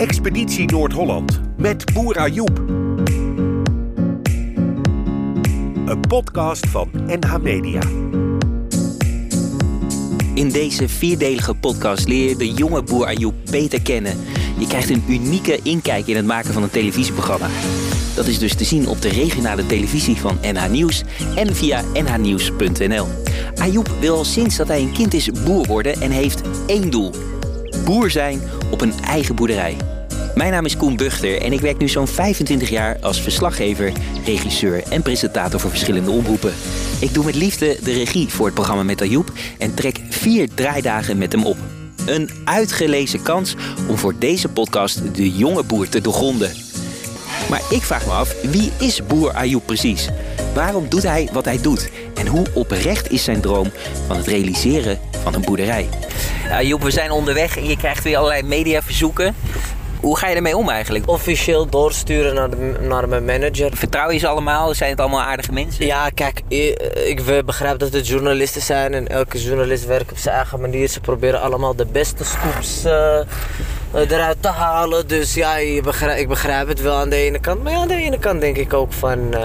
Expeditie Noord-Holland met Boer Ayoub. Een podcast van NH Media. In deze vierdelige podcast leer je de jonge boer Ayoub beter kennen. Je krijgt een unieke inkijk in het maken van een televisieprogramma. Dat is dus te zien op de regionale televisie van NH Nieuws en via nhnieuws.nl. Ayoub wil al sinds dat hij een kind is boer worden en heeft één doel. Boer zijn op een eigen boerderij. Mijn naam is Koen Buchter en ik werk nu zo'n 25 jaar als verslaggever, regisseur en presentator voor verschillende omroepen. Ik doe met liefde de regie voor het programma met Ayoub en trek vier draaidagen met hem op. Een uitgelezen kans om voor deze podcast de jonge boer te doorgronden. Maar ik vraag me af, wie is boer Ayoub precies? Waarom doet hij wat hij doet? En hoe oprecht is zijn droom van het realiseren van een boerderij? Ayoub, we zijn onderweg en je krijgt weer allerlei mediaverzoeken. Hoe ga je ermee om eigenlijk? Officieel doorsturen naar, de, naar mijn manager. Vertrouw je ze allemaal? Zijn het allemaal aardige mensen? Ja, kijk, ik, ik begrijp dat het journalisten zijn en elke journalist werkt op zijn eigen manier. Ze proberen allemaal de beste scoops uh, eruit te halen. Dus ja, begrijp, ik begrijp het wel aan de ene kant. Maar ja, aan de ene kant denk ik ook van... Uh,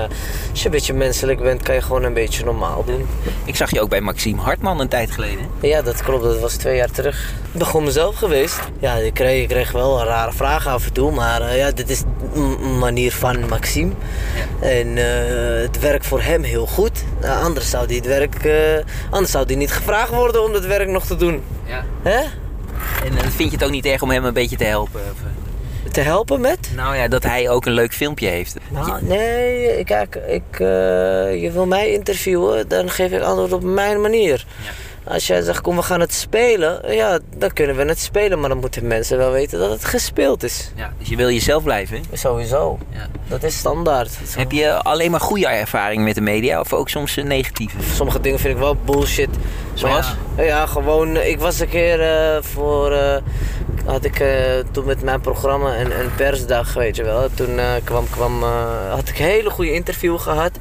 als je een beetje menselijk bent, kan je gewoon een beetje normaal doen. Ik zag je ook bij Maxime Hartman een tijd geleden. Ja, dat klopt. Dat was twee jaar terug. Ik ben gewoon mezelf geweest. Ja, ik kreeg, ik kreeg wel een rare vragen af en toe. Maar uh, ja, dit is een manier van Maxime. Ja. En uh, het werkt voor hem heel goed. Uh, anders zou hij het werk... anders zou hij niet gevraagd worden om het werk nog te doen. Ja. Hè? En vind je het ook niet erg om hem een beetje te helpen? Of? Te helpen met? Nou ja, dat hij ook een leuk filmpje heeft. Nou, nee, kijk, ik, uh, je wil mij interviewen, dan geef ik antwoord op mijn manier. Ja. Als jij zegt, kom we gaan het spelen, ja, dan kunnen we het spelen. Maar dan moeten mensen wel weten dat het gespeeld is. Ja, dus je wil jezelf blijven? Sowieso. Ja. Dat is standaard. Heb je alleen maar goede ervaring met de media of ook soms negatieve? Sommige dingen vind ik wel bullshit. Zoals? Ja, ja, gewoon, ik was een keer uh, voor... Uh, had ik uh, toen met mijn programma een persdag, weet je wel. Toen kwam, kwam, had ik een hele goede interview gehad.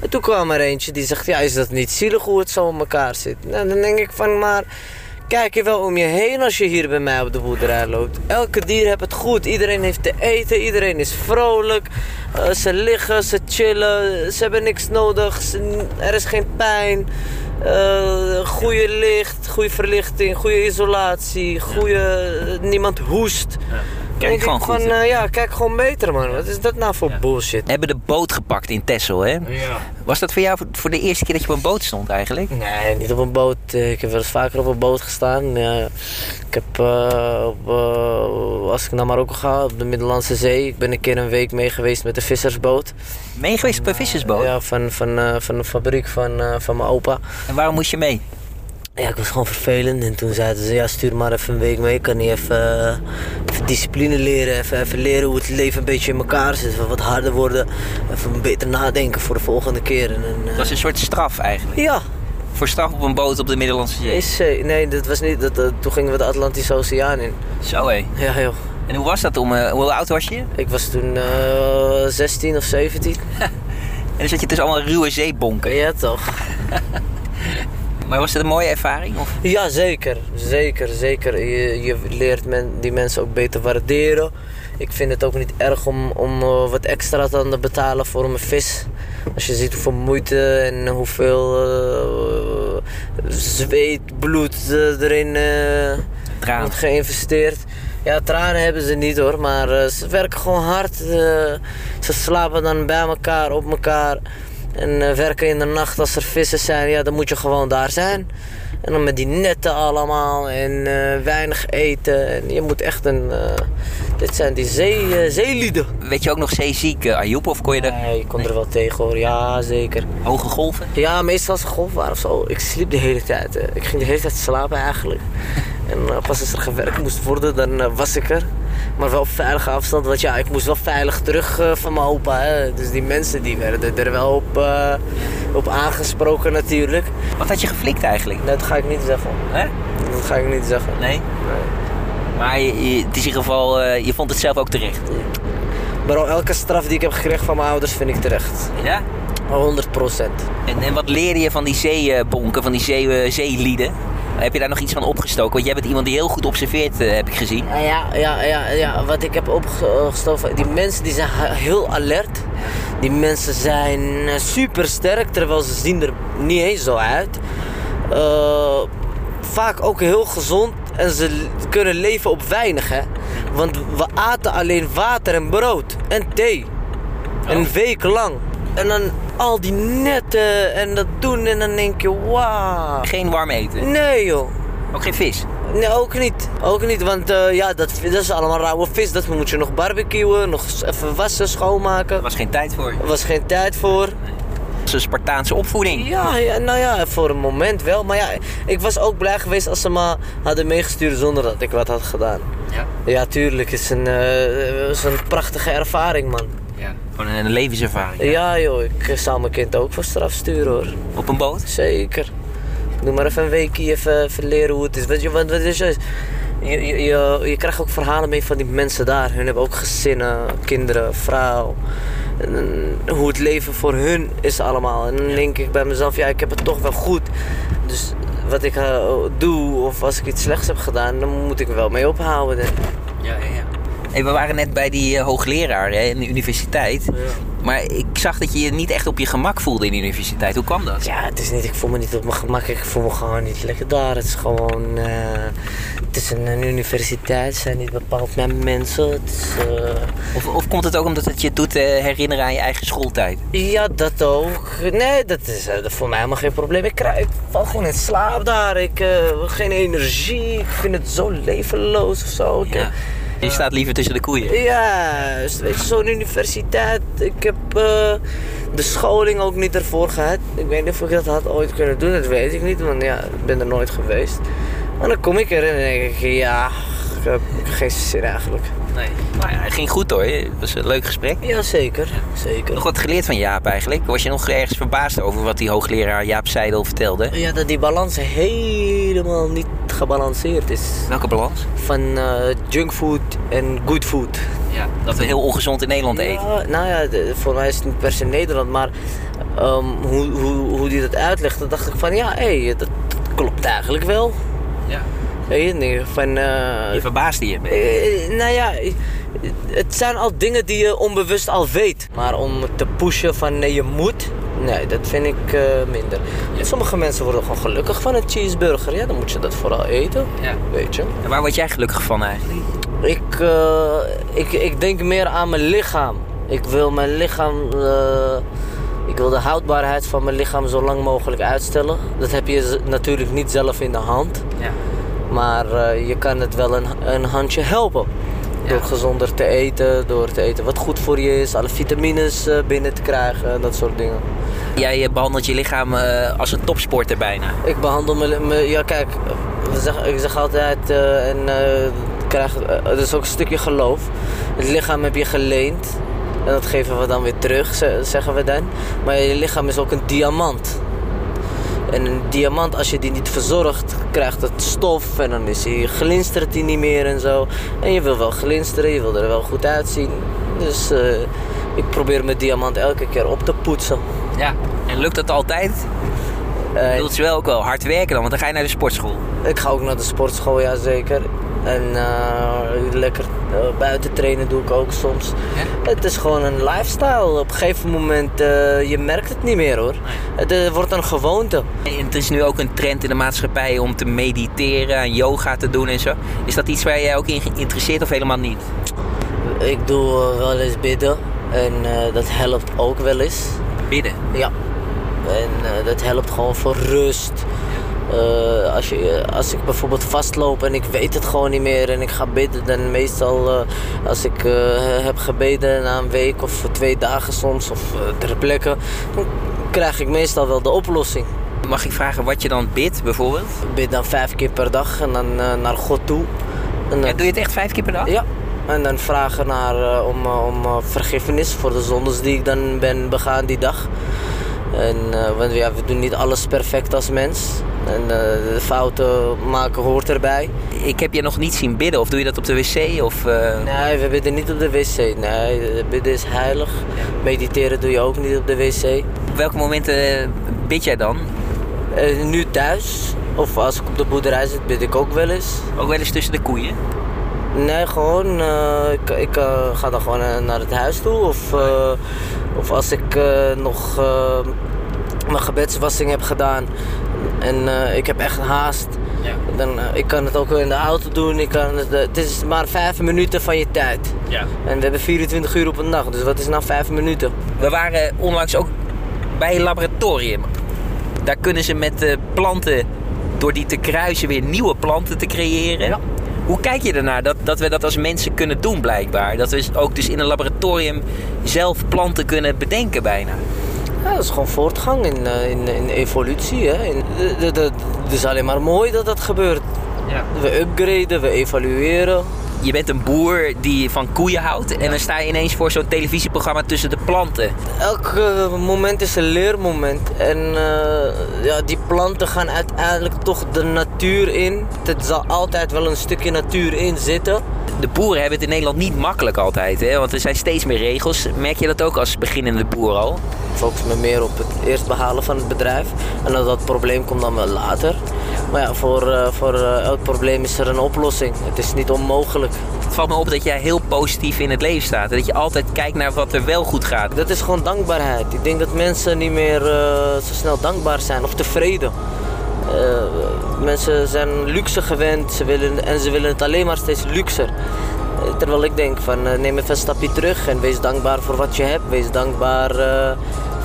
En toen kwam er eentje die zegt, ja, is dat niet zielig hoe het zo in elkaar zit? Nou, dan denk ik van, maar kijk je wel om je heen als je hier bij mij op de boerderij loopt. Elke dier heeft het goed. Iedereen heeft te eten. Iedereen is vrolijk. Uh, ze liggen, ze chillen. Ze hebben niks nodig. Ze, er is geen pijn. Uh, goede licht, goede verlichting, goede isolatie. Goede, uh, niemand hoest. Ja. Kijk gewoon van, goed. uh, ja, kijk gewoon beter man. Wat is dat nou voor ja. bullshit? We hebben de boot gepakt in Texel, hè? Ja. Was dat voor jou voor de eerste keer dat je op een boot stond eigenlijk? Nee, niet op een boot. Ik heb wel eens vaker op een boot gestaan. Ja, ik heb, uh, op, uh, als ik naar Marokko ga, op de Middellandse Zee. Ik ben een keer een week mee geweest met de vissersboot. Mee geweest op een vissersboot? Ja, van, van, van de fabriek van, van mijn opa. En waarom moest je mee? Ja, ik was gewoon vervelend. En toen zeiden ze, ja, stuur maar even een week mee. Kan niet even, uh, even discipline leren. Even, even leren hoe het leven een beetje in elkaar zit. Even wat harder worden. Even beter nadenken voor de volgende keer. En, uh, dat was een soort straf eigenlijk? Ja. Voor straf op een boot op de Middellandse Zee? Is, uh, nee, dat was niet. Dat, toen gingen we de Atlantische Oceaan in. Zo hé. Ja, joh. En hoe was dat? Om, hoe oud was je? Ik was toen 16 of 17. en dan zat je tussen allemaal ruwe zeebonken? Ja, toch. Maar was het een mooie ervaring? Of? Ja, zeker. Zeker, zeker. Je, je leert men, die mensen ook beter waarderen. Ik vind het ook niet erg om, om uh, wat extra te betalen voor een vis. Als je ziet hoeveel moeite en hoeveel uh, zweet, bloed uh, erin wordt geïnvesteerd. Ja, tranen hebben ze niet hoor, maar ze werken gewoon hard. ze slapen dan bij elkaar, op elkaar. En uh, werken in de nacht als er vissen zijn, ja, dan moet je gewoon daar zijn. En dan met die netten allemaal en uh, weinig eten. En je moet echt een... Uh, dit zijn die zee, zeelieden. Weet je ook nog zeeziek, Ayoub? Of kon je er... Nee, ik kon nee. er wel tegen hoor. Ja, zeker. Hoge golven? Ja, meestal als er golven waren of zo. Ik sliep de hele tijd. Ik ging de hele tijd slapen eigenlijk. en pas als er gewerkt moest worden, dan was ik er. Maar wel op veilige afstand. Want ja, ik moest wel veilig terug uh, van mijn opa. Hè. Dus die mensen die werden er wel op, uh, op aangesproken natuurlijk. Wat had je geflikt eigenlijk? Dat ga ik niet zeggen. Hè? Dat ga ik niet zeggen. Nee? nee. Maar je, je, het is in ieder geval, uh, je vond het zelf ook terecht? Bro, elke straf die ik heb gekregen van mijn ouders vind ik terecht. Ja? 100 procent. En, en wat leerde je van die zeebonken, van die zee, zeelieden? Heb je daar nog iets van opgestoken? Want jij bent iemand die heel goed observeert, eh, heb ik gezien. Ja, ja, ja, ja, ja, wat ik heb opgestoken, die mensen die zijn heel alert. Die mensen zijn eh, super sterk, terwijl ze zien er niet eens zo uit. Eh, vaak ook heel gezond en ze kunnen leven op weinig, hè. Want we aten alleen water en brood en thee. Een week lang. En dan al die netten en dat doen en dan denk je, wauw. Geen warm eten. Nee joh. Ook geen vis. Nee, ook niet. Ook niet, want eh, ja, dat, dat is allemaal rauwe vis. Dat moet je nog barbecuen, nog even wassen, schoonmaken. Er was geen tijd voor. Er was geen tijd voor. Dat is een Spartaanse opvoeding. Ja, ja, nou ja, voor een moment wel. Maar ja, ik was ook blij geweest als ze me hadden meegestuurd zonder dat ik wat had gedaan. Ja. Ja, tuurlijk. Het is een, eh, is een prachtige ervaring, man. Gewoon een levenservaring. Ja, joh, ik zou mijn kind ook voor straf sturen, hoor. Op een boot? Zeker. Doe maar even een weekje even, even leren hoe het is. Weet je, wat, wat is je, je, je, je, je krijgt ook verhalen mee van die mensen daar. Hun hebben ook gezinnen, kinderen, vrouw. En, hoe het leven voor hun is allemaal. En dan denk ik bij mezelf, ja, ik heb het toch wel goed. Dus wat ik eh, doe, of als ik iets slechts heb gedaan, dan moet ik er wel mee ophouden. denk. Ja, ja, ja. Hey, we waren net bij die eh, hoogleraar hè, in de universiteit. Maar ik zag dat je je niet echt op je gemak voelde in de universiteit. Hoe kwam dat? Ja, het is niet, ik voel me niet op mijn gemak, ik voel me gewoon niet lekker daar. Het is gewoon, eh, het is een, een universiteit, het zijn niet bepaald mijn mensen. Het is, eh, Of, of komt het ook omdat het je doet herinneren aan je eigen schooltijd? ja, dat ook. Nee, dat is eh, voor mij helemaal geen probleem. Ik, krijg, ik val gewoon in slaap daar, ik geen energie, ik vind het zo levenloos of zo. Ik, Ja. Je staat liever tussen de koeien. Juist, weet je, zo'n universiteit. Ik heb eh, de scholing ook niet ervoor gehad. Ik weet niet of ik dat had ooit kunnen doen, dat weet ik niet, want ja, ik ben er nooit geweest. Maar dan kom ik er en denk ik, ja, ik heb geen zin eigenlijk. Nee. Nou ja, het ging goed hoor. Het was een leuk gesprek. Ja, zeker, zeker. Nog wat geleerd van Jaap eigenlijk? Was je nog ergens verbaasd over wat die hoogleraar Jaap Seidel vertelde? Ja, dat die balans helemaal niet gebalanceerd is. Welke balans? Van eh, junkfood en good food. Ja. Dat we heel ongezond in Nederland eten. Nou ja, voor mij is het niet per se Nederland, maar ehm, hoe, hoe, hoe die dat uitlegt, dan dacht ik van ja, hé, dat klopt eigenlijk wel. Ja. Weet je, van, eh, Je verbaasde je. eh, nou ja, het zijn al dingen die je onbewust al weet. Maar om te pushen van nee, je moet, nee, dat vind ik eh, minder. Sommige mensen worden gewoon gelukkig van een cheeseburger. Ja, dan moet je dat vooral eten, Ja. weet je. En waar word jij gelukkig van eigenlijk? Ik, ik, ik denk meer aan mijn lichaam. Ik wil mijn lichaam. ik wil de houdbaarheid van mijn lichaam zo lang mogelijk uitstellen. Dat heb je natuurlijk niet zelf in de hand. Ja. Maar eh, je kan het wel een, een handje helpen. Door gezonder te eten, door te eten wat goed voor je is, alle vitamines eh, binnen te krijgen, dat soort dingen. Jij eh, behandelt je lichaam als een topsporter bijna. Ik behandel me, ja kijk, zeggen- ik zeg altijd, eh, en krijg, het is ook een stukje geloof. Het lichaam heb je geleend en dat geven we dan weer terug, ze- zeggen we dan. Maar je lichaam is ook een diamant. En een diamant, als je die niet verzorgt, krijgt het stof en dan is hij, glinstert hij niet meer en zo. En je wil wel glinsteren, je wil er wel goed uitzien. Dus eh, ik probeer mijn diamant elke keer op te poetsen. Ja. En lukt dat altijd? Je wilt je wel ook wel hard werken dan, want dan ga je naar de sportschool. Ik ga ook naar de sportschool, ja zeker. En eh, lekker eh, buiten trainen doe ik ook soms. Het is gewoon een lifestyle. Op een gegeven moment, eh, je merkt het niet meer hoor. Het wordt een gewoonte. En het is nu ook een trend in de maatschappij om te mediteren en yoga te doen en zo. Is dat iets waar jij ook in geïnteresseerd of helemaal niet? Ik doe wel eens bidden. En dat helpt ook wel eens. Bidden. Ja. En dat helpt gewoon voor rust. Eh, als, je, als ik bijvoorbeeld vastloop en ik weet het gewoon niet meer en ik ga bidden, dan meestal eh, als ik eh, heb gebeden na een week of twee dagen soms of eh, ter plekke, dan krijg ik meestal wel de oplossing. Mag ik vragen wat je dan bidt bijvoorbeeld? Ik bid dan vijf keer per dag en dan eh, naar God toe. En dan- doe je het echt vijf keer per dag? ja. En dan vragen naar, eh, om, eh, om eh, vergiffenis voor de zondes die ik dan ben begaan die dag. En, eh, want ja, we doen niet alles perfect als mens. En eh, de fouten maken hoort erbij. Ik heb je nog niet zien bidden, of doe je dat op de wc? Of, eh, Nee, we bidden niet op de wc. Nee, eh, bidden is heilig. Mediteren doe je ook niet op de wc. Op welke momenten bid jij dan? Eh, nu thuis. Of als ik op de boerderij zit, bid ik ook wel eens. Ook wel eens tussen de koeien? Nee, gewoon. eh, ik ik eh, ga dan gewoon eh, naar het huis toe. Of, eh, of als ik eh, nog eh, mijn gebedswassing heb gedaan en eh, ik heb echt haast. Ja. Dan, eh, ik kan het ook in de auto doen. Ik kan het, eh, het is maar vijf minuten van je tijd. ja. En we hebben 24 uur op een dag. Dus wat is nou vijf minuten? We waren onlangs ook bij een laboratorium. Daar kunnen ze met planten, door die te kruisen, weer nieuwe planten te creëren. Ja. Hoe kijk je ernaar dat, dat we dat als mensen kunnen doen blijkbaar? Dat we ook dus in een laboratorium zelf planten kunnen bedenken bijna. Ja, dat is gewoon voortgang in, eh, in, in evolutie. Hè. Het is alleen maar mooi dat dat gebeurt. Ja. We upgraden, we evalueren. Je bent een boer die van koeien houdt en dan sta je ineens voor zo'n televisieprogramma tussen de planten. Elk eh, moment is een leermoment. En eh, ja, die planten gaan uiteindelijk toch de natuur in. Het zal altijd wel een stukje natuur in zitten. De boeren hebben het in Nederland niet makkelijk altijd, hè? want er zijn steeds meer regels. Merk je dat ook als beginnende boer al? Ik focus me meer op het eerst behalen van het bedrijf. En dat, dat probleem komt dan wel later. Maar ja, voor, eh, voor eh, elk probleem is er een oplossing. Het is niet onmogelijk. Het valt me op dat jij heel positief in het leven staat. Dat je altijd kijkt naar wat er wel goed gaat. Dat is gewoon dankbaarheid. Ik denk dat mensen niet meer eh, zo snel dankbaar zijn of tevreden. Eh, mensen zijn luxe gewend ze willen, en ze willen het alleen maar steeds luxer. Terwijl ik denk van eh, neem even een stapje terug en wees dankbaar voor wat je hebt. Wees dankbaar eh,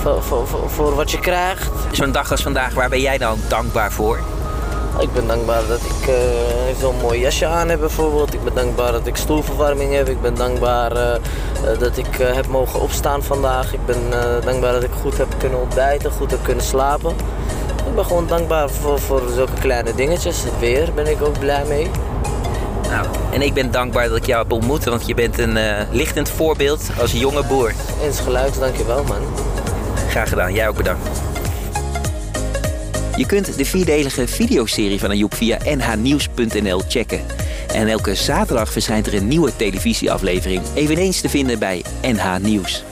voor, voor, voor, voor wat je krijgt. Zo'n dag als vandaag, waar ben jij dan dankbaar voor? Ik ben dankbaar dat ik eh, zo'n mooi jasje aan heb bijvoorbeeld. Ik ben dankbaar dat ik stoelverwarming heb. Ik ben dankbaar dat ik heb mogen opstaan vandaag. Ik ben dankbaar dat ik goed heb kunnen ontbijten, goed heb kunnen slapen. Ik ben gewoon dankbaar voor, voor zulke kleine dingetjes. Het weer ben ik ook blij mee. Nou, en ik ben dankbaar dat ik jou heb ontmoet, want je bent een eh, lichtend voorbeeld als jonge boer. Eens geluid, dankjewel man. Graag gedaan, jij ook bedankt. Je kunt de vierdelige videoserie van Ayoub via nhnieuws.nl checken. En elke zaterdag verschijnt er een nieuwe televisieaflevering, eveneens te vinden bij NH Nieuws.